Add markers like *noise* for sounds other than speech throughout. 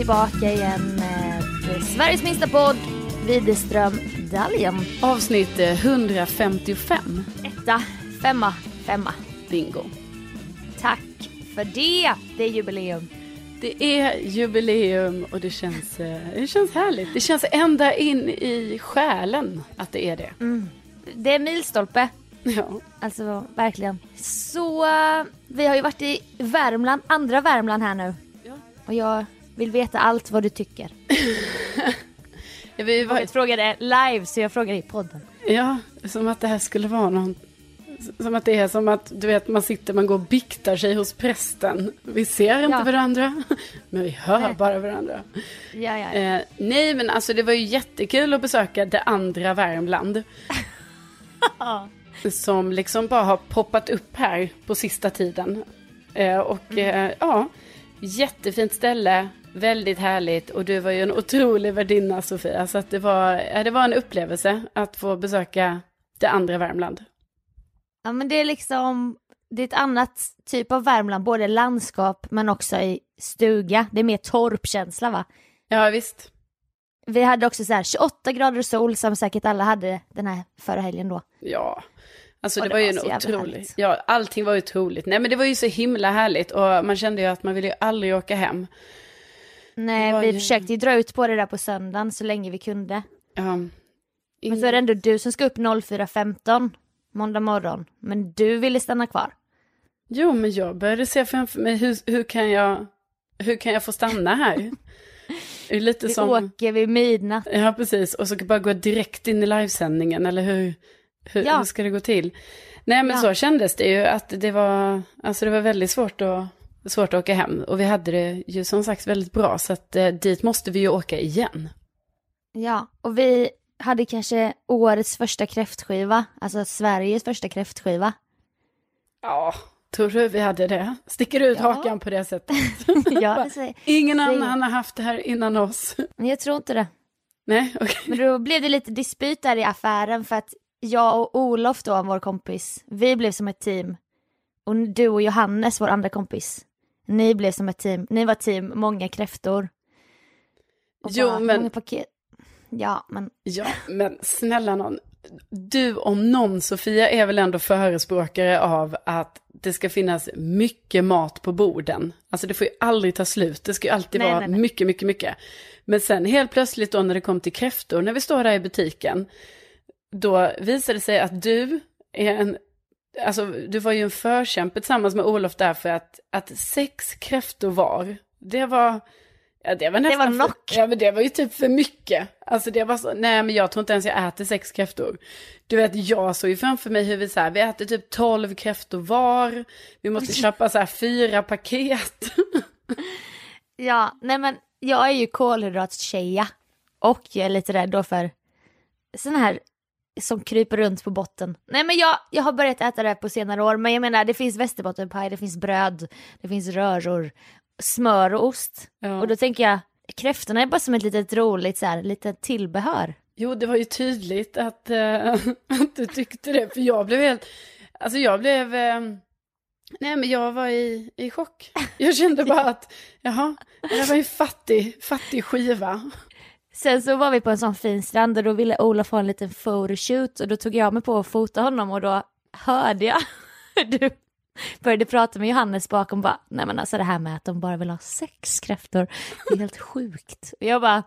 tillbaka igen med Sveriges minsta podd, Widerström Dahlén. Avsnitt eh, 155. Etta, femma, femma. Bingo. Tack för det. Det är jubileum. Det är jubileum och det känns, eh, det känns härligt. Det känns ända in i själen att det är det. Det är milstolpe. Ja. Alltså verkligen. Så eh, vi har ju varit i Värmland, andra Värmland här nu. Ja. Och jag vill veta allt vad du tycker. *laughs* Ja, vi var, Jag frågade live så jag frågar i podden. ja, som att det här skulle vara någon... Som att det är som att du vet man sitter, man går och biktar sig hos prästen. Vi ser inte Ja. varandra, *laughs* men vi hör Nej. bara varandra. Ja, ja. Eh, nej, men alltså det var ju jättekul att besöka det andra Värmland. *laughs* som liksom bara har poppat upp här på sista tiden. Eh, och eh, ja, jättefint ställe, väldigt härligt. Och du var ju en otrolig värdinna Sofia. Så att det, var, det var en upplevelse att få besöka det andra Värmland. Ja men det är liksom, det är ett annat typ av Värmland, både landskap men också i stuga. Det är mer torpkänsla va? Ja visst. Vi hade också så här 28 grader sol som säkert alla hade den här förra helgen då. Ja. Alltså det, det var ju en otrolig, härligt. ja allting var otroligt. Nej men det var ju så himla härligt och man kände ju att man ville ju aldrig åka hem. Nej, vi ju- försökte ju dra ut på det där på söndagen så länge vi kunde. Ja. Men så är det ändå du som ska upp 04.15 måndag morgon. Men du ville stanna kvar. Jo, men jag började se framför mig, hur, hur, kan, jag, hur kan jag få stanna här? Det är lite Vi som, åker vid midnatt. ja precis, och så bara gå direkt in i livesändningen, eller hur, hur, Ja. hur ska det gå till? Nej, men Ja. så kändes det ju, att det var, alltså det var väldigt svårt att, svårt att åka hem. Och vi hade det ju som sagt väldigt bra, så att eh, dit måste vi ju åka igen. Ja, och vi hade kanske årets första kräftskiva. Alltså Sveriges första kräftskiva. Ja, tror du vi hade det? Sticker ut Ja. hakan på det sättet? *laughs* ja, det *laughs* säger. Ingen säger- annan har haft det här innan oss. *laughs* Men jag tror inte det. Nej, okej. Men då blev det lite dispyt där i affären för att jag och Olof då, vår kompis, vi blev som ett team. Och du och Johannes, vår andra kompis, ni blev som ett team. Ni var team många kräftor. Och Jo, bara, men- Många paket. Ja, men Ja, men snälla någon. Du om någon, Sofia, är väl ändå förespråkare av att det ska finnas mycket mat på borden. Alltså det får ju aldrig ta slut, det ska ju alltid Nej, vara nej, nej. mycket, mycket, mycket. Men sen helt plötsligt då när det kom till kräftor, när vi står där i butiken, då visade det sig att du är en, alltså du var ju en förkämpe tillsammans med Olof där för att, att sex kräftor var, det var, ja det var nästan, var för- knock. ja men det var ju typ för mycket. Alltså det var så, nej men jag tror inte ens jag äter sex kräftor. Du vet, jag såg ju framför mig hur vi så här, vi äter typ tolv kräftor var, vi måste *laughs* köpa så här fyra paket. *laughs* ja, nej men jag är ju kolhydratstjeja. Och jag är lite rädd då för sådana här som kryper runt på botten. Nej men jag, jag har börjat äta det på senare år, men jag menar det finns västerbottenpaj, det finns bröd, det finns röror, smör och ost. Ja. Och då tänker jag, kräftorna är bara som ett litet roligt så här, litet tillbehör. Jo, det var ju tydligt att, eh, *laughs* att du tyckte det, för jag blev helt, alltså jag blev, eh, nej men jag var i, i chock. Jag kände bara att, jaha, det här var en fattig, fattig skiva. Sen så var vi på en sån fin strand och då ville Olof ha en liten photoshoot och då tog jag mig på att fota honom och då hörde jag *laughs* du började prata med Johannes bakom bara, nej men alltså det här med att de bara vill ha sex kräftor, det är helt *laughs* sjukt. Och jag bara,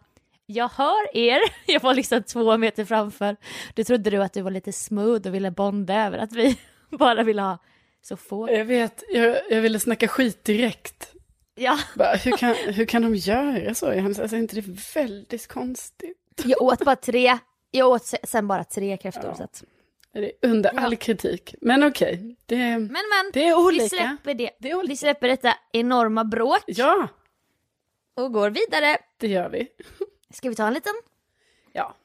jag hör er, *laughs* jag var liksom två meter framför. Då trodde du att du var lite smooth och ville bonda över att vi bara ville ha så få. Jag vet, jag, jag ville snacka skit direkt. Ja, Bara, hur, kan, hur kan de göra så? Alltså, är inte det väldigt konstigt? jag åt bara tre, jag åt se- sen bara tre kräftor. Ja. Så att, Det är under all kritik. Men okej, det, men men, det är olika. vi släpper det. Det olika. Vi släpper detta enorma bråk Ja, och går vidare. det gör vi. Ska vi ta en liten? Ja.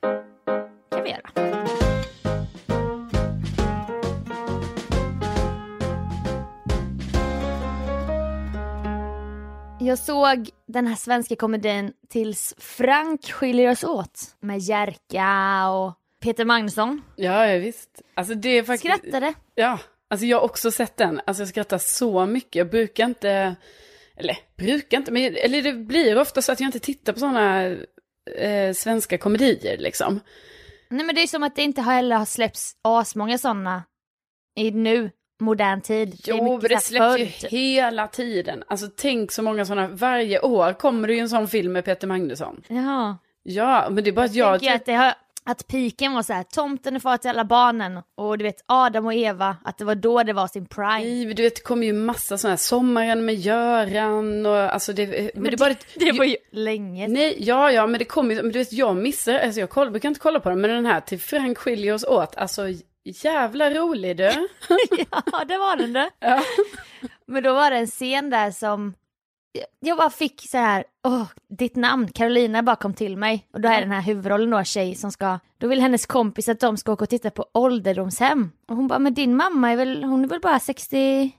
kan vi göra. Jag såg den här svenska komedin Tills Frank skiljer oss åt med Jerka och Peter Magnusson. Ja, ja, visst. Alltså det är faktiskt... Skrattade. Ja, alltså jag har också sett den. Alltså jag skrattar så mycket. Jag brukar inte, eller brukar inte, men eller det blir ofta så att jag inte tittar på sådana eh, svenska komedier liksom. Nej men det är som att det inte heller har släppts asmånga sådana i nu, modern tid. Jo, men det här släpps ju typ. hela tiden. Alltså tänk så många sådana, varje år kommer det ju en sån film med Peter Magnusson. Jaha. Ja, men det är bara att jag... jag att, det har, att piken var så här, tomten är far till alla barnen och du vet Adam och Eva, att det var då det var sin prime. Nej, men du vet, det kommer ju massa sådana här, Sommaren med Göran och alltså det... Men, det, är bara... Det var ju länge Nej, ja, ja, men det kommer ju, men du vet, jag missar, alltså jag koll, brukar inte kolla på den, men den här till Frank skiljer oss åt, alltså jävla rolig du. *laughs* Ja, det var den det. Ja. Men då var det en scen där som jag bara fick så här, åh, ditt namn, Carolina bara kom till mig. Och då är den här huvudrollen då, tjej som ska, då vill hennes kompis att de ska åka och titta på ålderdomshem. Och hon bara, men din mamma är väl, hon är väl bara 60?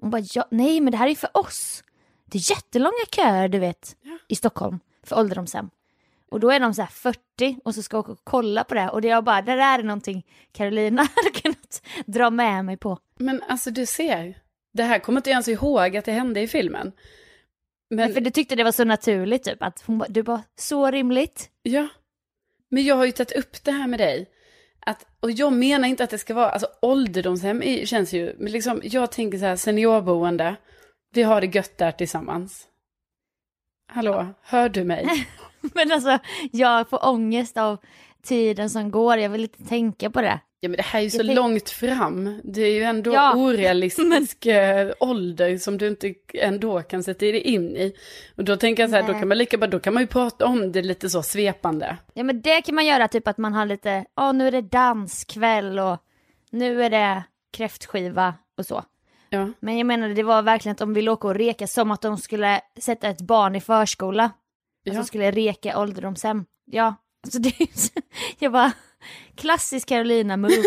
Hon bara, ja, nej men det här är ju för oss. Det är jättelånga köer du vet, i Stockholm för ålderdomshem. Och då är de så här 40 och så ska jag åka och kolla på det. Och det är jag bara, det där är någonting Carolina *laughs* hade kunnat dra med mig på. Men alltså du ser, det här kommer inte jag ens ihåg att det hände i filmen. Men, Men för du tyckte det var så naturligt typ, att hon du bara, så rimligt. ja. Men jag har ju tagit upp det här med dig. Att, och jag menar inte att det ska vara, alltså ålderdomshem känns ju, men liksom jag tänker så här seniorboende, vi har det gött där tillsammans. Hallå, hör du mig? *laughs* *laughs* Men alltså, jag får ångest av tiden som går, jag vill inte tänka på det. Ja men det här är ju så Jag tänk- långt fram. Det är ju ändå Ja, *laughs* orealistisk eh, ålder som du inte ändå kan sätta dig in i. Och då tänker jag så här, då kan man lika bara, då kan man ju prata om det lite så svepande. Ja men det kan man göra, typ att man har lite, ja nu är det danskväll och nu är det kräftskiva och så. Ja. Men jag menar det var verkligen att de ville åka och reka som att de skulle sätta ett barn i förskola. Och Ja. skulle reka ålderdomshem. Ja, alltså det är så- *laughs* jag bara, klassisk Carolina move.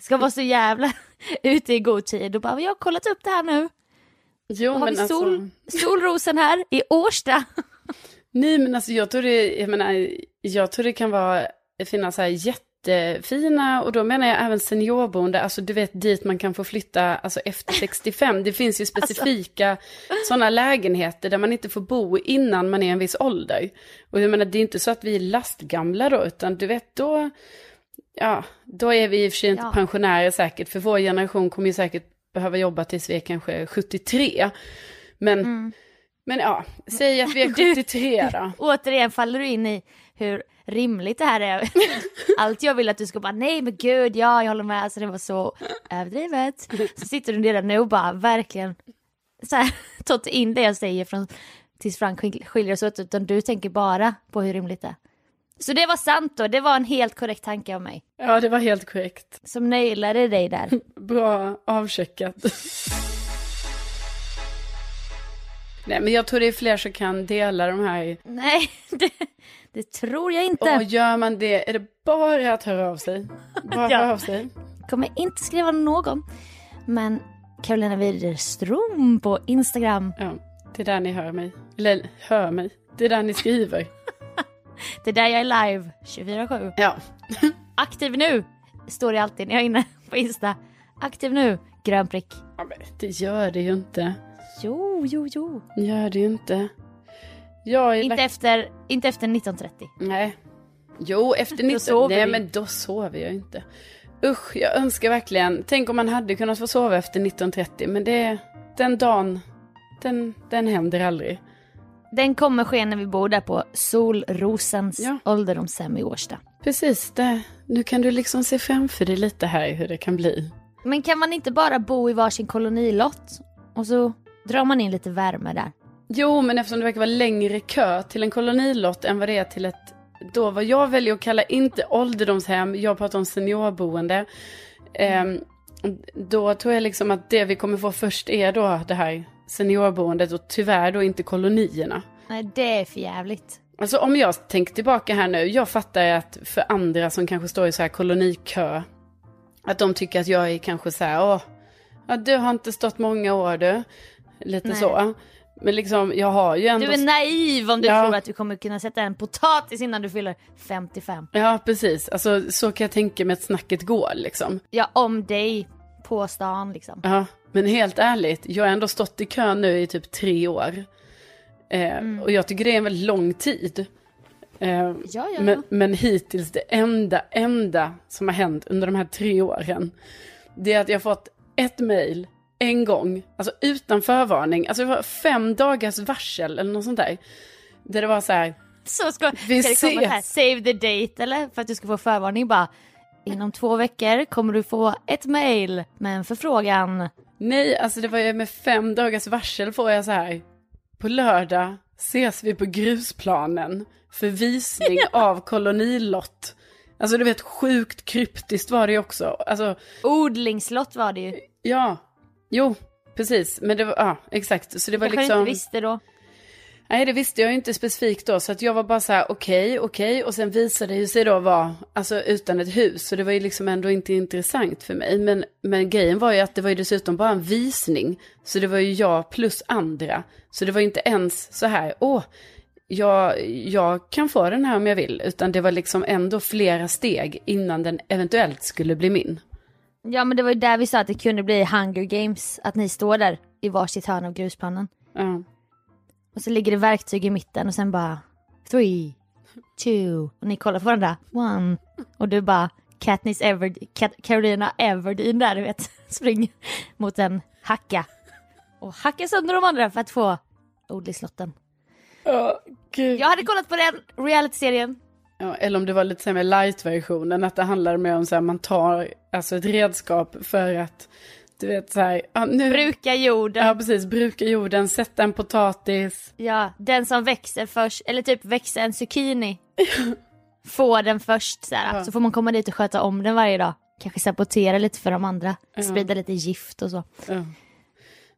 Ska vara så jävla *laughs* ute i god tid och bara, jag har kollat upp det här nu. Jo har vi alltså. sol, Solrosen här i Årsta. Nej men alltså jag tror det, jag menar, jag tror det kan vara, finnas så här jättefina, och då menar jag även seniorboende, alltså du vet dit man kan få flytta alltså efter 65. Det finns ju specifika sådana lägenheter där man inte får bo innan man är en viss ålder. Och jag menar det är inte så att vi är lastgamla då, utan du vet då, ja, då är vi i och för sig inte Ja. pensionärer säkert, för vår generation kommer ju säkert behöva jobba tills vi är kanske 73. Men, men ja, säg att vi är Mm. Du- 73 då. *laughs* Återigen faller du in i hur rimligt det här är. *laughs* Allt jag vill att du ska bara, nej men gud, ja jag håller med, alltså det var så överdrivet. Så sitter du redan nu och bara verkligen så här, *laughs* ta inte in det jag säger från tills Frank skil- skiljer oss åt, utan du tänker bara på hur rimligt det är. Så det var sant då, det var en helt korrekt tanke av mig. Ja, det var helt korrekt. Som nailade dig där. *laughs* Bra avcheckat. Nej, men jag tror det är fler som kan dela de här. Nej, det, det tror jag inte. Och gör man det, är det bara att höra av sig? Bara *laughs* Ja. höra av sig. Kommer inte skriva någon. Men Carolina Widerström på Instagram. Ja, det är där ni hör mig. Eller hör mig. Det är där ni skriver. *laughs* Det är där jag är live 24-7. Ja. *laughs* Aktiv nu! Står det alltid när jag är inne på Insta. Aktiv nu! Grön prick. ja men det gör det ju inte. Jo, jo, jo. Gör det ju inte. Jag är Inte efter, inte efter 19.30. Nej. Jo, efter 19... sover Nej, vi. men då sover jag inte. Usch, jag önskar verkligen... Tänk om man hade kunnat få sova efter 19.30, men det... Den dagen, den, den händer aldrig. Den kommer ske när vi bor där på Solrosens Ja. ålderdomshem i Årsta. Precis, det, nu kan du liksom se framför dig lite här hur det kan bli. Men kan man inte bara bo i varsin kolonilott? Och så drar man in lite värme där. Jo, men eftersom det verkar vara längre kö till en kolonilott än vad det är till ett... Då vad jag väljer att kalla inte ålderdomshem, jag pratar om seniorboende. Ehm, då tror jag liksom att det vi kommer få först är då det här seniorboendet och tyvärr då inte kolonierna. Nej, det är för jävligt. Alltså om jag tänker tillbaka här nu, jag fattar att för andra som kanske står i så här kolonikö, att de tycker att jag är kanske så här, åh, ja, du har inte stått många år du, lite Nej. så. Men liksom, jag har ju ändå... Du är naiv om du Ja. tror att du kommer kunna sätta en potatis innan du fyller 55. Ja, precis. Alltså så kan jag tänka mig att snacket går liksom. Ja, om dig på stan liksom. Ja, men helt ärligt, jag har ändå stått i kö nu i typ tre år. Eh, Mm. Och jag tycker det är en väldigt lång tid. Eh, Ja, ja, men, men hittills det enda, enda som har hänt under de här tre åren, det är att jag fått ett mejl en gång, alltså utan förvarning, alltså det var fem dagars varsel eller något sånt där. Där det var så här, Så ska, Vi ska det komma här, save the date eller? För att du ska få förvarning bara. Inom två veckor kommer du få ett mail med en förfrågan. Nej, alltså det var ju med fem dagars varsel får jag så här. På lördag ses vi på grusplanen för visning *laughs* av kolonilott. Alltså du vet sjukt kryptiskt var det ju också. Alltså Odlingslott var det ju. ja, jo, precis. Men det var, ja exakt. Så det var Jag kanske liksom. inte visste då. Nej, det visste jag ju inte specifikt då. Så att jag var bara så här, okej, okej. Och sen visade det ju sig då vara, alltså utan ett hus. Så det var ju liksom ändå inte intressant för mig. Men, men grejen var ju att det var ju dessutom bara en visning. Så det var ju jag plus andra. Så det var ju inte ens så här, åh, jag, jag kan få den här om jag vill. Utan det var liksom ändå flera steg innan den eventuellt skulle bli min. Ja men det var ju där vi sa att det kunde bli Hunger Games. Att ni står där i varsitt hörn av grusplanen. Ja. Och så ligger det verktyg i mitten och sen bara three, two. Och ni kollar på varandra. One. Och du bara Katniss Everd Kat Carolina Everdeen där du vet. *laughs* Springer mot en hacka. Och hackar sönder de andra för att få odlingslotten. Ja, gud. Jag hade kollat på den realityserien. Ja, eller om det var lite med light-versionen, att det handlar mer om så här, man tar alltså ett redskap för att, du vet så här, ja, nu, Bruka jorden. ja precis, bruka jorden, sätta en potatis. Ja, den som växer först, eller typ växer en zucchini. *laughs* får den först så här. Ja. Så får man komma dit och sköta om den varje dag. Kanske sabotera lite för de andra. Ja. Sprida lite gift och så. Ja.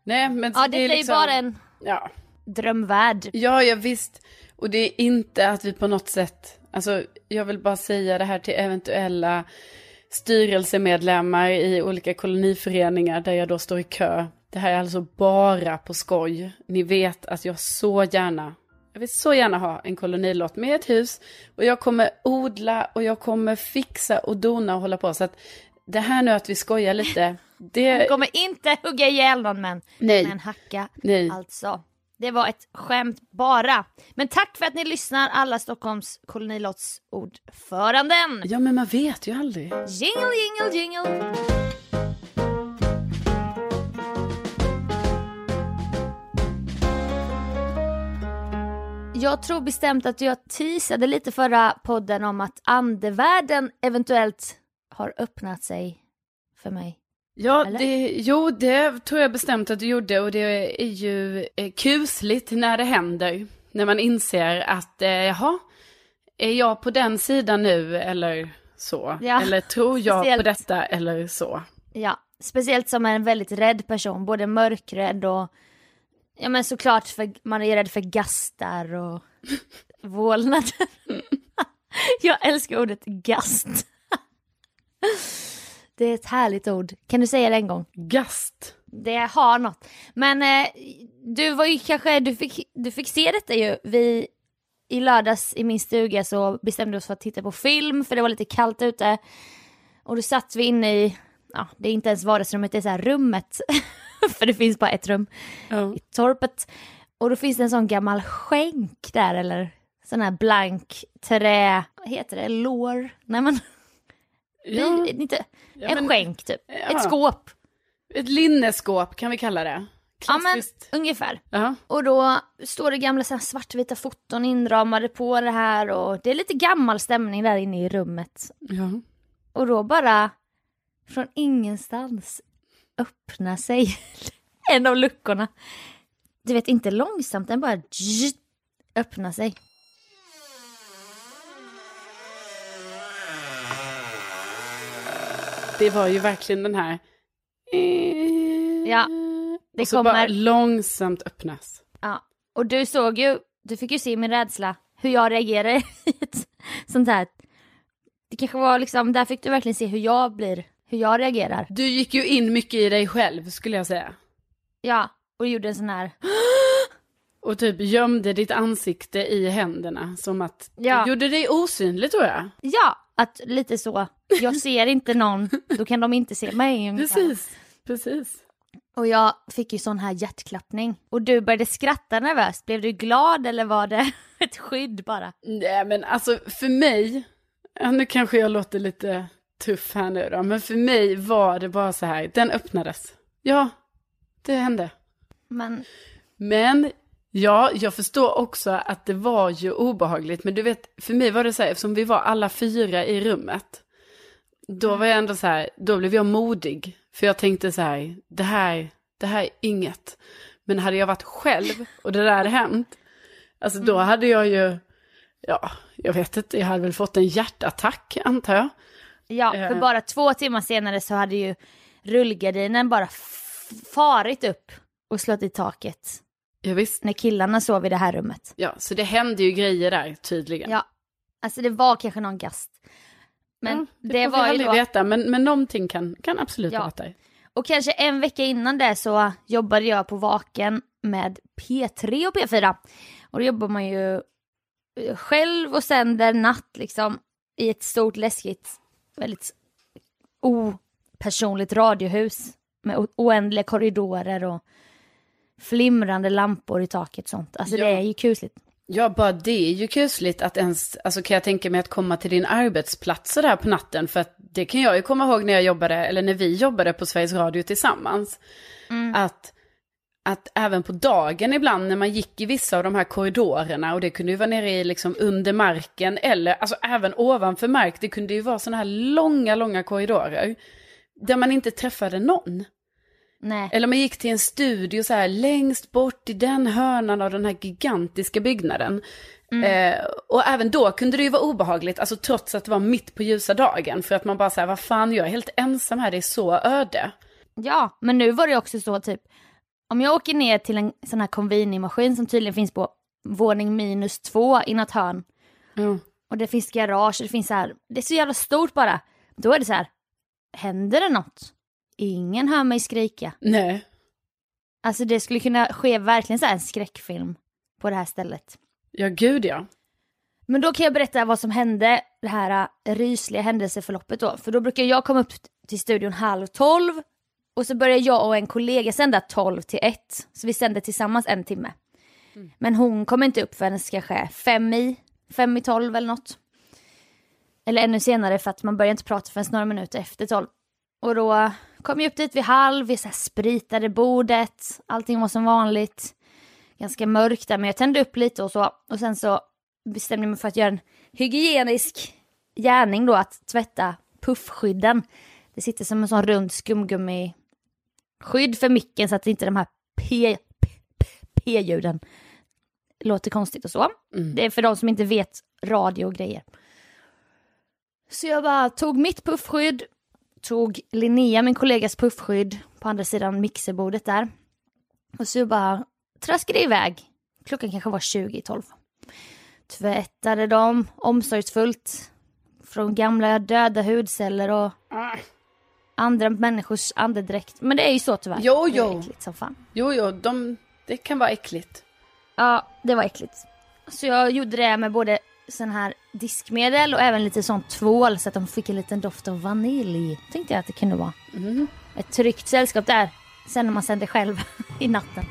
Nej, men så Ja, det det är liksom, bara en ja. drömvärld. ja, ja visst. Och det är inte att vi på något sätt, alltså jag vill bara säga det här till eventuella styrelsemedlemmar i olika koloniföreningar där jag då står i kö. Det här är alltså bara på skoj. Ni vet att jag så gärna, jag vill så gärna ha en kolonilott med ett hus. Och jag kommer odla och jag kommer fixa och dona och hålla på. Så att det här nu att vi skojar lite, *laughs* det... Jag kommer inte hugga ihjäl någon men Nej. med en hacka. Nej. Alltså. Det var ett skämt bara. Men tack för att ni lyssnar alla Stockholms kolonilotts ordföranden. Ja, men man vet ju aldrig. Jingle, jingle, jingle. Jag tror bestämt att jag teasade lite förra podden om att andevärlden eventuellt har öppnat sig för mig. Ja, det, jo, det tror jag bestämt att du gjorde och det är ju eh, kusligt när det händer. När man inser att, eh, jaha, är jag på den sidan nu eller så? Ja, eller tror jag på speciellt. detta eller så? Ja, speciellt som en väldigt rädd person, både mörkrädd och Ja men såklart för man är rädd för gastar och *laughs* vålnader. *laughs* Jag älskar ordet gast. Det är ett härligt ord. Kan du säga det en gång? Gast. Det har något. Men eh, du var ju kanske, du fick, du fick se detta ju. Vi i lördags i min stuga så bestämde vi oss för att titta på film för det var lite kallt ute. Och då satt vi inne i, ja det är inte ens vardagsrummet, det är så här rummet. *laughs* för det finns bara ett rum Ja. i torpet. Och då finns det en sån gammal skänk där eller sån här blank trä, vad heter det, lår? Nej men, Ja, är inte, Ja, en men- skänk typ. Ja. Ett skåp. ett linneskåp kan vi kalla det. Ja men Klassiskt. ungefär. Ja. Och då står det gamla så svartvita foton inramade på det här och det är lite gammal stämning där inne i rummet. ja. Och då bara från ingenstans öppnar sig *laughs* en av luckorna. Du vet inte långsamt, den bara öppnar sig. Det var ju verkligen den här... Ja, det och så bara kommer- långsamt öppnas. Ja, och du såg ju, du fick ju se min rädsla, hur jag reagerar *laughs* i ett sånt här. Det kanske var liksom, där fick du verkligen se hur jag blir, hur jag reagerar. Du gick ju in mycket i dig själv skulle jag säga. Ja, och gjorde en sån här, *gasps* Och typ gömde ditt ansikte i händerna som att Ja. du gjorde dig osynlig tror jag. ja, att lite så, jag ser inte någon, då kan de inte se mig ungefär. Precis, precis. Och jag fick ju sån här hjärtklappning. Och du började skratta nervöst, blev du glad eller var det *laughs* ett skydd bara? Nej men alltså för mig, nu kanske jag låter lite tuff här nu då, men för mig var det bara så här, den öppnades. Ja, det hände. Men Men ja, jag förstår också att det var ju obehagligt. Men du vet, för mig var det så här, eftersom vi var alla fyra i rummet. Då var jag ändå så här, då blev jag modig. För jag tänkte så här, det här, det här är inget. Men hade jag varit själv och det där hade hänt, alltså då hade jag ju, ja, jag vet inte, jag hade väl fått en hjärtattack antar jag. ja, för Eh. bara två timmar senare så hade ju rullgardinen bara farit upp och slått i taket. Ja, visst. När killarna sov i det här rummet. Ja, så det hände ju grejer där tydligen. Ja, alltså det var kanske någon gast. Men Ja, det, vi var ju då... veta, men, men någonting kan, kan absolut Ja. ha varit där. Och kanske en vecka innan det så jobbade jag på Vaken med P3 och P4. Och då jobbar man ju eh, själv och sänder natt liksom i ett stort läskigt, väldigt opersonligt radiohus med oändliga korridorer och flimrande lampor i taket och sånt. Alltså Ja. det är ju kusligt. Ja, bara det är ju kusligt att ens, alltså kan jag tänka mig att komma till din arbetsplats där på natten, för att det kan jag ju komma ihåg när jag jobbade, eller när vi jobbade på Sveriges Radio tillsammans, att, att även på dagen ibland när man gick i vissa av de här korridorerna, och det kunde ju vara nere i liksom under marken, eller alltså även ovanför mark, det kunde ju vara sådana här långa, långa korridorer, där man inte träffade någon. Nej. Eller man gick till en studio så här längst bort i den hörnan av den här gigantiska byggnaden. Eh, och även då kunde det ju vara obehagligt, alltså trots att det var mitt på ljusa dagen. För att man bara säger, vad fan, jag är helt ensam här, det är så öde. Ja, men nu var det också så typ, om jag åker ner till en sån här Convini-maskin som tydligen finns på våning minus två i något hörn, Ja. och det finns garage, det finns så här, det är så jävla stort bara. Då är det så här, händer det något? Ingen hör mig skrika. Nej. Alltså det skulle kunna ske verkligen så här en skräckfilm på det här stället. Ja, gud ja. Men då kan jag berätta vad som hände, det här äh, rysliga händelseförloppet då. För då brukar jag komma upp till studion halv tolv och så börjar jag och en kollega sända tolv till ett. Så vi sänder tillsammans en timme. Men hon kommer inte upp förrän kanske fem i, fem i tolv eller något. Eller ännu senare för att man börjar inte prata förrän några minuter efter tolv. Och då kom jag upp dit vid halv, vi så här spritade bordet, allting var som vanligt. Ganska mörkt där men jag tände upp lite och så. Och sen så bestämde jag mig för att göra en hygienisk gärning då att tvätta puffskydden. Det sitter som en sån rund skumgummi skydd för micken så att inte de här p-ljuden låter konstigt och så. Det är för de som inte vet radio och grejer. Så jag bara tog mitt puffskydd, tog Linnea, min kollegas puffskydd, på andra sidan mixerbordet där. Och så bara traskade iväg. Klockan kanske var 20 i 12. Tvättade dem omsorgsfullt från gamla döda hudceller och andra människors andedräkt. Men det är ju så tyvärr. Jo, Det är jo. äckligt som fan. Jo, jo, de, det kan vara äckligt. Ja, det var äckligt. Så jag gjorde det med både sån här diskmedel och även lite sån tvål så att de fick en liten doft av vanilj. Tänkte jag att det kunde vara. Ett tryggt sällskap där. Sen när man sände själv *laughs* i natten.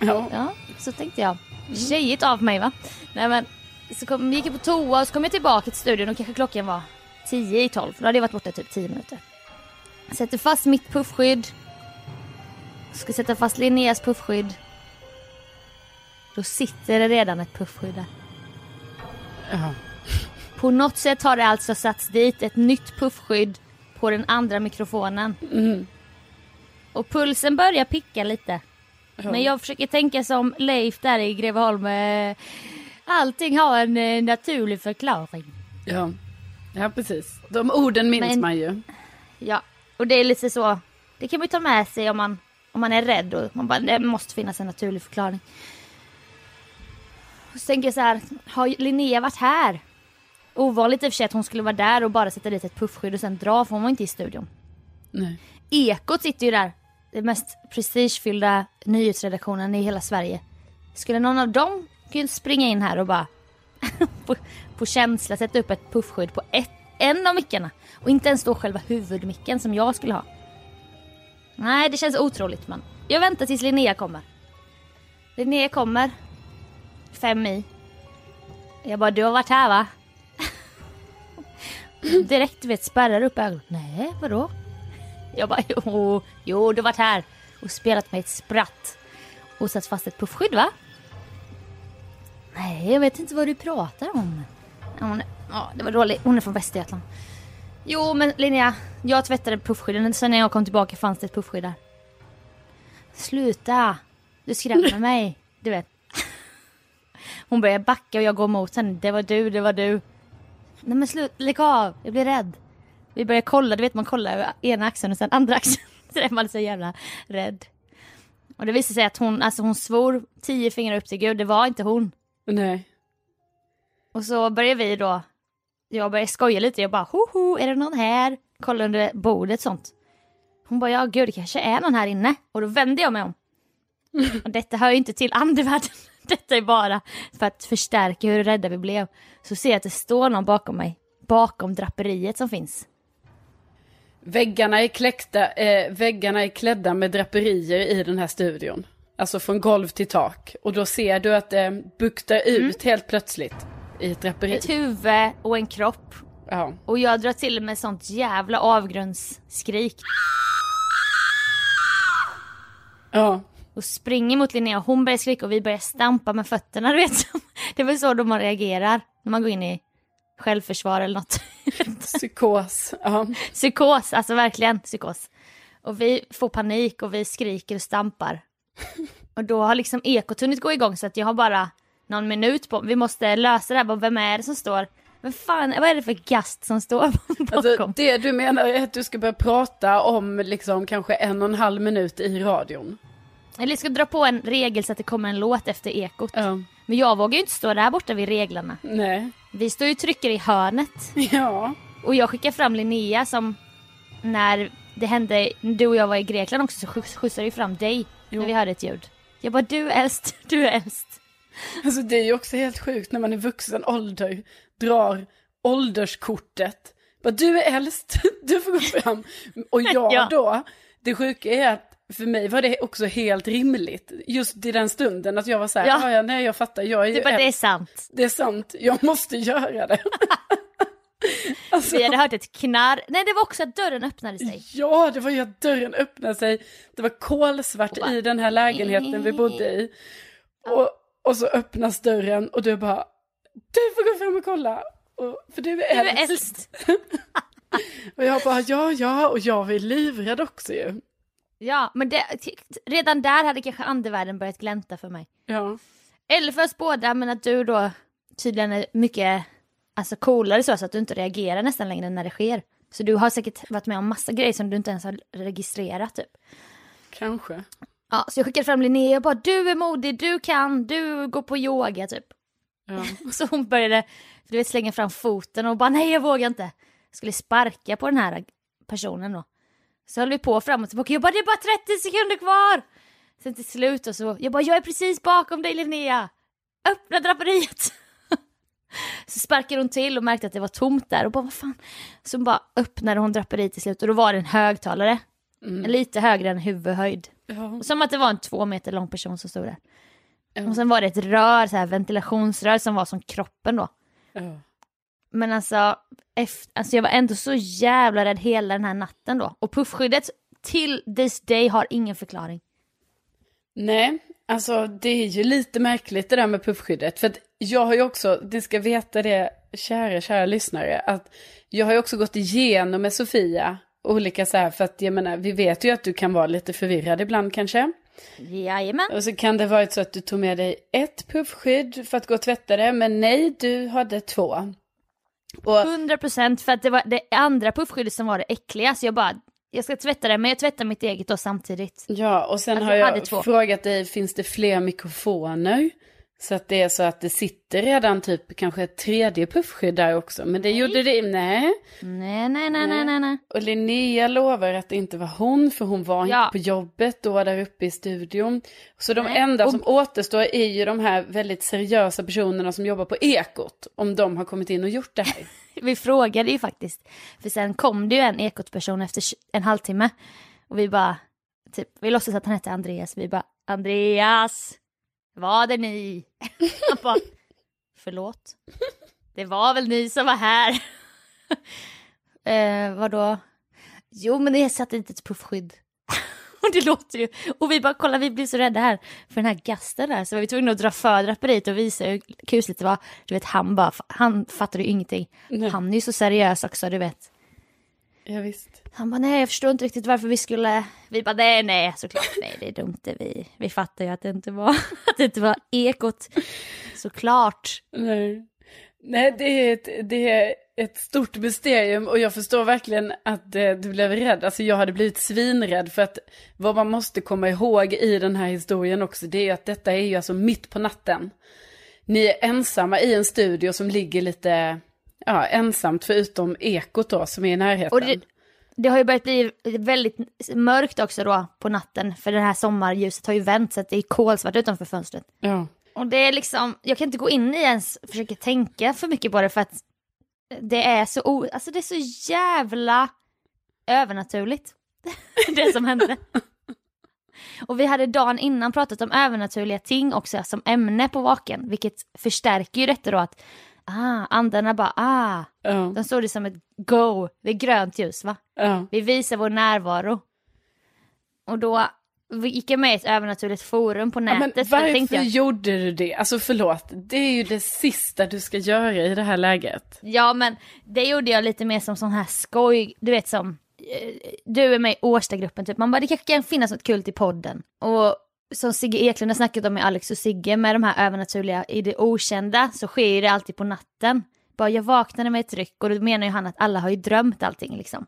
Ja. Ja, så tänkte jag. Tjejigt av mig va? Nej men, så kom, gick jag på toa och så kom jag tillbaka till studion och kanske klockan var 10 i 12. Då hade jag varit borta typ 10 minuter. Sätter fast mitt puffskydd. Ska sätta fast Linneas puffskydd. Då sitter det redan ett puffskydd där. Ja. På något sätt har det alltså satts dit ett nytt puffskydd på den andra mikrofonen. Och pulsen börjar picka lite. Men jag försöker tänka som Leif där i Greveholm. eh, Allting har en eh, naturlig förklaring. Ja. ja, precis. De orden minns Men- man ju. Ja, och det är lite så. Det kan man ju ta med sig om man, om man är rädd och man bara, det måste finnas en naturlig förklaring. Så tänker jag så här, har Linnea varit här? Ovanligt i och för sig att hon skulle vara där och bara sätta dit ett puffskydd och sen dra för hon var inte i studion. Nej. Ekot sitter ju där. Den mest prestigefyllda nyhetsredaktionen i hela Sverige. Skulle någon av dem kunna springa in här och bara *laughs* på, på känsla sätta upp ett puffskydd på ett, en av mickarna och inte ens då själva huvudmicken som jag skulle ha. Nej, det känns otroligt men jag väntar tills Linnea kommer. Linnea kommer. Fem i. Jag bara, du har varit här va? *laughs* Direkt vet spärrar upp ögonen. Nej, vadå? Jag bara, jo, jo, du har varit här och spelat med ett spratt och satt fast ett puffskydd va? Nej, jag vet inte vad du pratar om. Hon, ja, det var dåligt. Hon är från Västergötland. Jo, men Linnea, jag tvättade puffskydden. Sen när jag kom tillbaka fanns det ett puffskydd där. Sluta! Du skrämmer *laughs* mig. Du vet. Hon börjar backa och jag går emot henne. Det var du, det var du. Nej men slut, lägg av. Jag blir rädd. Vi börjar kolla, du vet man kollar över ena axeln och sen andra axeln. *laughs* Så är man så jävla rädd. Och det visade sig att hon, alltså hon svor tio fingrar upp till Gud, det var inte hon. Nej. Och så började vi då, jag började skoja lite, jag bara hoho, är det någon här? Kolla under bordet sånt. Hon bara ja gud det kanske är någon här inne. Och då vände jag mig om. *laughs* Och detta hör ju inte till andevärlden. Detta är bara för att förstärka hur rädda vi blev. Så ser jag att det står någon bakom mig. Bakom draperiet som finns. Väggarna är, kläckta, eh, väggarna är klädda med draperier i den här studion. Alltså från golv till tak. Och då ser du att det buktar ut helt plötsligt i ett draperi. Ett huvud och en kropp. Ja. Och jag drar till med sånt jävla avgrundsskrik. ja. Och springer mot Linnea och hon börjar skrika och vi börjar stampa med fötterna. Du vet. *laughs* Det är väl så de man reagerar när man går in i självförsvar eller något. *laughs* Psykos. Ja. Psykos, alltså verkligen psykos. Och vi får panik och vi skriker och stampar. Och då har liksom ekot hunnit gå igång så att jag har bara någon minut på Vi måste lösa det här. Vem är det som står? Men fan, vad är det för gast som står *laughs* bakom? Alltså, det du menar är att du ska börja prata om liksom kanske en och en halv minut i radion. Eller jag ska dra på en regel så att det kommer en låt efter ekot. Ja. Men jag vågar ju inte stå där borta vid reglerna. Nej. Vi står ju och trycker i hörnet. Ja. Och jag skickar fram Linnea som när det hände, du och jag var i Grekland också så skjuts- skjutsade ju fram dig Jo. när vi hörde ett ljud. Jag bara du är äldst, *laughs* du är äldst. Alltså det är ju också helt sjukt när man i vuxen ålder drar ålderskortet. Bara, du är äldst, *laughs* du får gå fram. Och jag *laughs* Ja. då, det sjuka är att för mig var det också helt rimligt. Just i den stunden att jag var så här, Ja. ja. ja, nej jag fattar, jag är ju Du bara det är äldst. sant. Det är sant, jag måste göra det. *laughs* alltså, Vi hade hört ett knarr. Nej det var också att dörren öppnade sig. Ja, det var ju att dörren öppnade sig. Det var kolsvart bara- i den här lägenheten vi bodde i. Och, och så öppnas dörren och du bara, du får gå fram och kolla. Och, för du är Du är äldst. äldst. *laughs* Och jag bara, ja, ja, och jag är livrädd också ju. Ja men det, redan där hade kanske andevärlden börjat glänta för mig. Ja, Eller för oss båda men att du då tydligen är mycket alltså coolare så, så att du inte reagerar nästan längre när det sker. Så du har säkert varit med om massa grejer som du inte ens har registrerat typ. kanske. Ja, så jag skickade fram Linnea och bara du är modig, du kan, du går på yoga typ. Ja. *laughs* Så hon började du vet, slänga fram foten och bara nej jag vågar inte. skulle sparka på den här personen då. Så höll vi på fram och tillbaka. Jag bara det är bara 30 sekunder kvar. Sen till slut och så, jag bara jag är precis bakom dig Linnea. Öppna draperiet. *laughs* så sparkade hon till och märkte att det var tomt där och bara vad fan. Så bara öppnade hon draperiet till slut och då var det en högtalare. Lite högre än huvudhöjd. Ja. Som att det var en två meter lång person som stod där. Ja. Och sen var det ett rör, så här ventilationsrör som var som kroppen då. Ja. Men alltså, efter, alltså jag var ändå så jävla rädd hela den här natten då. Och puffskyddet till this day har ingen förklaring. Nej, alltså det är ju lite märkligt det där med puffskyddet. För att jag har ju också, ni ska veta det, kära, kära lyssnare, att jag har ju också gått igenom med Sofia olika så här, för att jag menar, vi vet ju att du kan vara lite förvirrad ibland kanske. Jajamän. Och så kan det varit så att du tog med dig ett puffskydd för att gå och tvätta det, men nej, du hade två. Och, 100% för att det var det andra puffskyddet som var det äckliga. Så jag bara, jag ska tvätta det men jag tvättar mitt eget då samtidigt. ja, och sen Alltså, har jag jag frågat dig, finns det fler mikrofoner? Så att det är så att det sitter redan typ kanske ett tredje puffskydd där också. Men det gjorde det, nej. Nej, nej, nej, nej, nej, nej. Och Linnea lovar att det inte var hon, för hon var Ja. inte på jobbet då där uppe i studion. Så de Nej, enda och- som återstår är ju de här väldigt seriösa personerna som jobbar på Ekot. Om de har kommit in och gjort det här. *laughs* Vi frågade ju faktiskt. För sen kom det ju en ekotperson efter en halvtimme. Och vi bara, typ, vi låtsas att han hette Andreas. Vi bara, Andreas, var det ni? *laughs* Han bara, förlåt? Det var väl ni som var här? *laughs* eh, vadå? Jo men det satt ett litet puffskydd. *laughs* Och det låter ju, och vi bara kolla vi blir så rädda här för den här gasten där så var vi tvungna att dra för draperiet och visa hur kusligt det var. Du vet han bara, han fattade ju ingenting. Nej. Han är ju så seriös också du vet. Ja, visst. Han bara nej jag förstår inte riktigt varför vi skulle, vi bara nej nej såklart nej det är dumt det vi, vi fattar ju att det inte var, *laughs* att det inte var ekot. Såklart. Nej. Nej, det är, ett, det är ett stort mysterium och jag förstår verkligen att eh, du blev rädd. Alltså jag hade blivit svinrädd för att vad man måste komma ihåg i den här historien också det är att detta är ju alltså mitt på natten. Ni är ensamma i en studio som ligger lite ja, ensamt förutom ekot då som är i närheten. Och det, det har ju börjat bli väldigt mörkt också då på natten för det här sommarljuset har ju vänt så att det är kolsvart utanför fönstret. Ja. Och det är liksom, jag kan inte gå in i ens försöka tänka för mycket på det för att det är så, o, alltså det är så jävla övernaturligt. *laughs* det som hände. Och vi hade dagen innan pratat om övernaturliga ting också som ämne på vaken, vilket förstärker ju detta då att ah, andarna bara ah, Ja. de såg det som ett go, det är grönt ljus va? Ja. Vi visar vår närvaro. Och då gick jag med i ett övernaturligt forum på Ja, nätet. då varför tänkte jag, gjorde du det? Alltså förlåt, det är ju det sista du ska göra i det här läget. Ja men det gjorde jag lite mer som sån här skoj, du vet som eh, du är med i Årstagruppen typ, man bara det kanske kan finnas något kult i podden. Och som Sigge Eklund har snackat om med Alex och Sigge med de här övernaturliga i det okända så sker ju det alltid på natten. Bara jag vaknade med ett ryck och då menar ju han att alla har ju drömt allting liksom.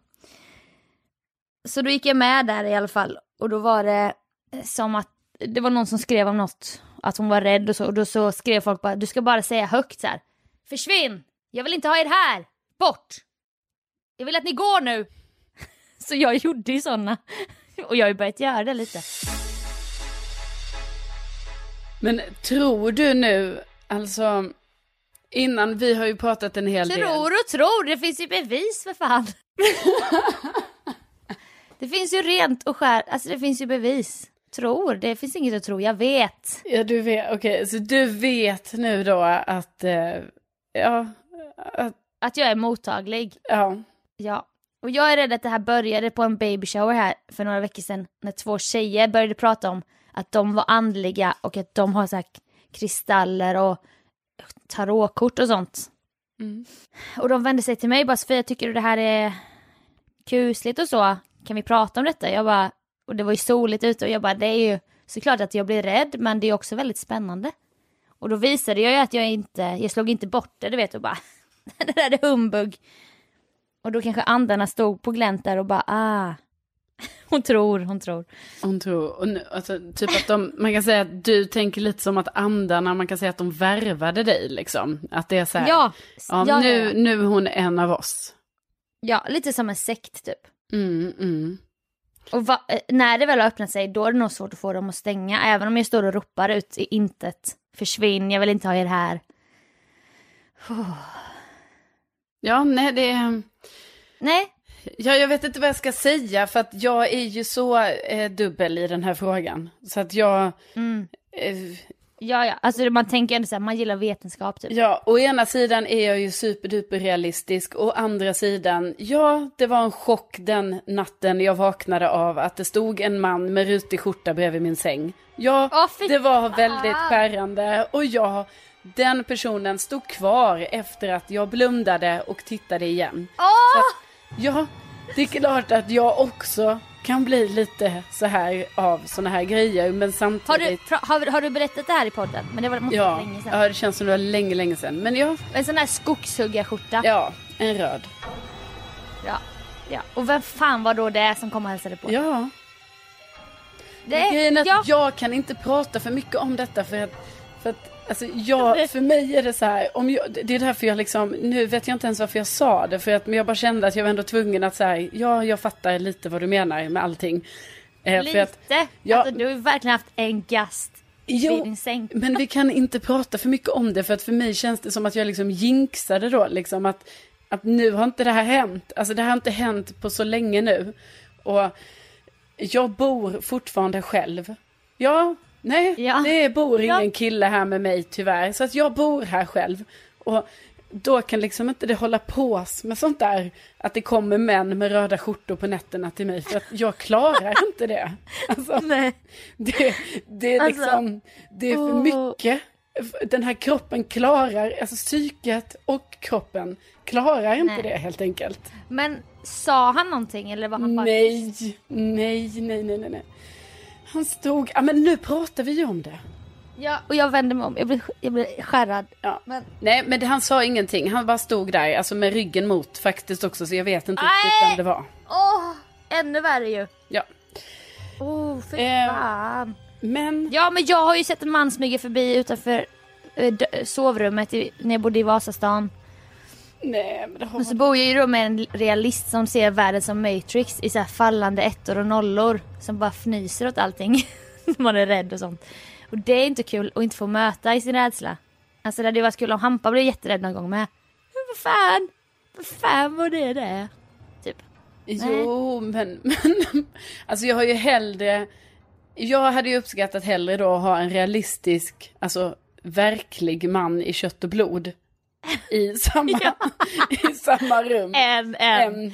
Så då gick jag med där i alla fall och då var det som att det var någon som skrev om något, att hon var rädd och så och då så skrev folk bara du ska bara säga högt så här. Försvinn! Jag vill inte ha er här! Bort! Jag vill att ni går nu! *laughs* Så jag gjorde ju sådana Och jag har ju börjat göra det lite. Men tror du nu, alltså innan vi har ju pratat en hel del. Tror och tror, det finns ju bevis för fan. *laughs* det finns ju rent och skär, alltså det finns ju bevis. Tror, det finns inget att tro, jag vet. Ja, du vet, okej, så du vet nu då att, eh, ja, att, Att jag är mottaglig. ja, Ja. Och jag är rädd att det här började på en baby shower här för några veckor sedan när två tjejer började prata om att de var andliga och att de har så kristaller och tarotkort och sånt. Mm. Och de vände sig till mig och bara Sofia, tycker du det här är kusligt och så? Kan vi prata om detta? Jag bara, och det var ju soligt ute och jag bara, det är ju såklart att jag blir rädd men det är också väldigt spännande. Och då visade jag ju att jag inte, jag slog inte bort det du vet och bara, *laughs* det där är humbug. Och då kanske andarna stod på glänt där och bara ah. Hon tror, hon tror. Hon tror, och nu, alltså, typ att de, man kan säga att du tänker lite som att andarna, man kan säga att de värvade dig liksom. Att det är så här, Ja, ja, ja, nu, ja, nu är hon en av oss. ja, lite som en sekt typ. Mm, mm. Och va, eh, när det väl har öppnat sig då är det nog svårt att få dem att stänga. Även om jag står och ropar ut i intet. Försvinn, jag vill inte ha er här. Ja, nej det. Nej, Ja, jag vet inte vad jag ska säga för att jag är ju så eh, dubbel i den här frågan. Så att jag... Mm. Eh, ja ja, alltså man tänker ändå såhär, man gillar vetenskap typ. ja, å ena sidan är jag ju superduper realistisk. Å andra sidan, ja, det var en chock den natten jag vaknade av att det stod en man med rutig skjorta bredvid min säng. Ja, fy det var väldigt skärrande. Och ja, den personen stod kvar efter att jag blundade och tittade igen. Åh! Ja, det är klart att jag också kan bli lite så här av såna här grejer, men Har du, samtidigt... har, har du berättat det här i podden? Men det var måste Ja, länge sedan. ja, det känns som det var länge, länge sedan. Men ja, En sån här skogshuggarskjorta. ja, en röd. ja. Ja. Och vem fan var då det som kom och hälsade på? Ja, det, grejen är att ja. jag kan inte prata för mycket om detta för att, för att Alltså jag, för mig är det så här, om jag, det är därför jag liksom, nu vet jag inte ens varför jag sa det, för att men jag bara kände att jag var ändå tvungen att säga, ja jag fattar lite vad du menar med allting. Eh, Lite. Att, ja, alltså, du har verkligen haft en gast Jo, men vi kan inte prata för mycket om det för att för mig känns det som att jag liksom jinxade då liksom att, att nu har inte det här hänt. Alltså det här har inte hänt på så länge nu. Och jag bor fortfarande själv. Ja, nej, Ja. det bor ingen Ja. kille här med mig tyvärr. Så att jag bor här själv. Och då kan liksom inte det hålla på med sånt där. Att det kommer män med röda skjortor på nätterna till mig. För att jag klarar *laughs* inte det. Alltså, Nej. det, det är Alltså, liksom, det är för åh. mycket. Den här kroppen klarar, alltså psyket och kroppen klarar inte Nej. det helt enkelt. Men sa han någonting eller var han bara nej, nej, nej, nej, nej. Han stod, ja men nu pratar vi ju om det. Ja, och jag vände mig om. Jag blev, jag blev skärrad. Ja. Men, Nej, men han sa ingenting. Han bara stod där, alltså med ryggen mot faktiskt också, så jag vet inte Nej. riktigt vem det var. åh, ännu värre ju. Ja, Oh, fy Eh, fan. men Ja, men jag har ju sett en man smyga förbi utanför eh, sovrummet i, när jag bodde i Vasastan. Nej, men det har Och så bor jag ju då med en realist som ser världen som Matrix i så här fallande ettor och nollor. Som bara fnyser åt allting. *laughs* Man är rädd och sånt. Och det är inte kul att inte få möta i sin rädsla. Alltså det hade ju varit kul om Hampa blev jätterädd någon gång med. Men vad fan? Vad fan var det det? Typ. Jo, men, men alltså jag har ju hellre, jag hade ju uppskattat hellre då att ha en realistisk, alltså verklig man i kött och blod i samma, *laughs* i samma rum. En, en, En,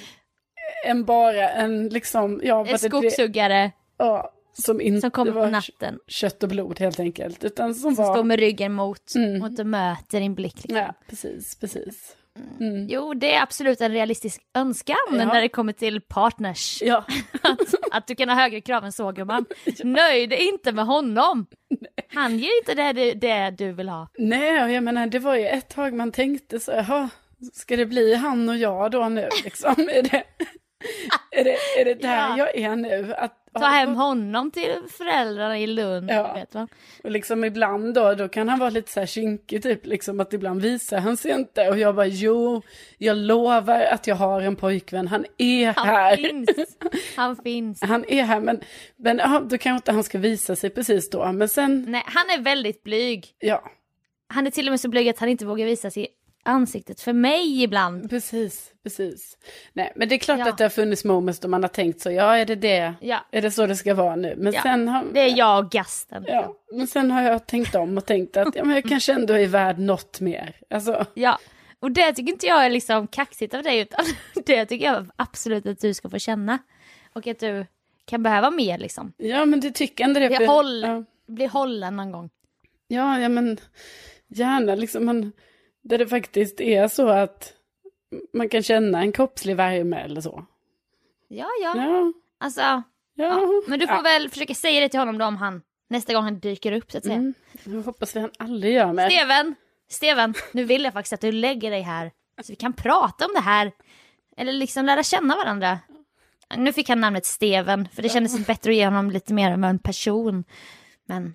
en bara en liksom, ja, en skogshuggare ja, som inte som kommer var på natten. kött och blod helt enkelt, utan som Som var, står med ryggen mot, Mm. och möter din blick. Liksom. ja, precis, precis. Mm. Jo, det är absolut en realistisk önskan Ja. när det kommer till partners. Ja, *laughs* Att, att du kan ha högre krav än så gumman. *laughs* Nöj dig inte med honom. Han ger inte det, det, det du vill ha. nej, jag menar det var ju ett tag man tänkte så, jaha, ska det bli han och jag då nu liksom? *laughs* Är det, är det, är det där Ja. jag är nu? Att, Ta hem honom till föräldrarna i Lund. Ja. Vet man. Och liksom ibland då, då kan han vara lite så här kinkig typ, liksom att ibland visar han sig inte. Och jag bara, jo, jag lovar att jag har en pojkvän, han är Han här. finns. *laughs* Han finns. Han är här, men, men ja, då kanske inte han ska visa sig precis då. Men sen, Nej, han är väldigt blyg. ja, Han är till och med så blyg att han inte vågar visa sig ansiktet för mig ibland. precis, precis. Nej, men det är klart Ja. att det har funnits moments då man har tänkt så, ja, är det det? Ja. Är det så det ska vara nu? Men Ja. sen har, Det är jag och gasten. ja, men sen har jag tänkt om och tänkt att ja, men jag *laughs* kanske ändå är värd något mer. Alltså, Ja, och det tycker inte jag är liksom kaxigt av dig utan *laughs* det tycker jag absolut att du ska få känna. Och att du kan behöva mer liksom. ja, men det tycker ändå det. Bli, för- håll, ja. bli hållen någon gång. Ja, ja men gärna liksom man, där det faktiskt är så att man kan känna en kroppslig värme eller så. Ja, ja. Ja, Alltså, ja. ja. Men du får ja. väl försöka säga det till honom då om han nästa gång han dyker upp så att säga. Mm. Jag hoppas vi han aldrig gör med. Steven, Steven, nu vill jag faktiskt att du lägger dig här så vi kan prata om det här. Eller liksom lära känna varandra. Nu fick han namnet Steven, för det kändes bättre att ge honom lite mer av en person. Men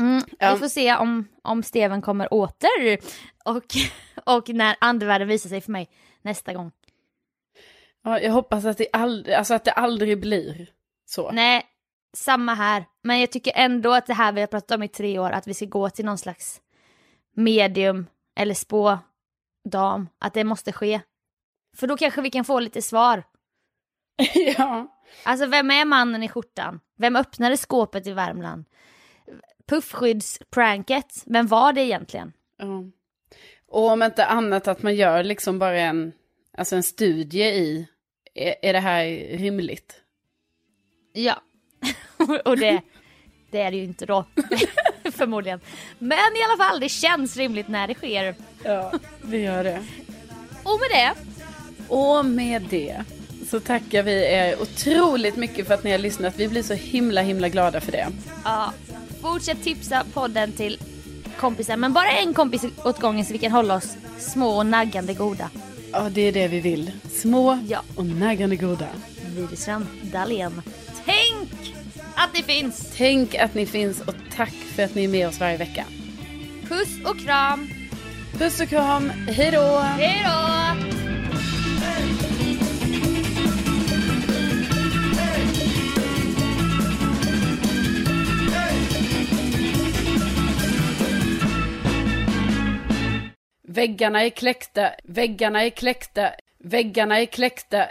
mm, Ja. vi får se om, om Steven kommer åter och, *laughs* och när andevärlden visar sig för mig nästa gång. Ja, jag hoppas att det, aldrig, alltså att det aldrig blir så. Nej, samma här. Men jag tycker ändå att det här vi har pratat om i tre år, att vi ska gå till någon slags medium eller spådam, att det måste ske. För då kanske vi kan få lite svar. *laughs* ja. Alltså vem är mannen i skjortan? Vem öppnade skåpet i Värmland? Puffskyddspranket, vem var det egentligen? ja. Och om inte annat att man gör liksom bara en, alltså en studie i, är, är det här rimligt? Ja, *laughs* och det, det är det ju inte då. *laughs* Förmodligen. Men i alla fall, det känns rimligt när det sker. Ja, det gör det. Och med det, Och med det så tackar vi er otroligt mycket för att ni har lyssnat. Vi blir så himla himla glada för det. ja, fortsätt tipsa podden till kompisar. Men bara en kompis åt gången så vi kan hålla oss små och naggande goda. Ja, det är det vi vill. Små Ja. och naggande goda. Widerström Dahlén. Tänk att ni finns! Tänk att ni finns och tack för att ni är med oss varje vecka. Puss och kram! Puss och kram, hej då! Hej då! Väggarna är kläckta, väggarna är kläckta, väggarna är kläckta.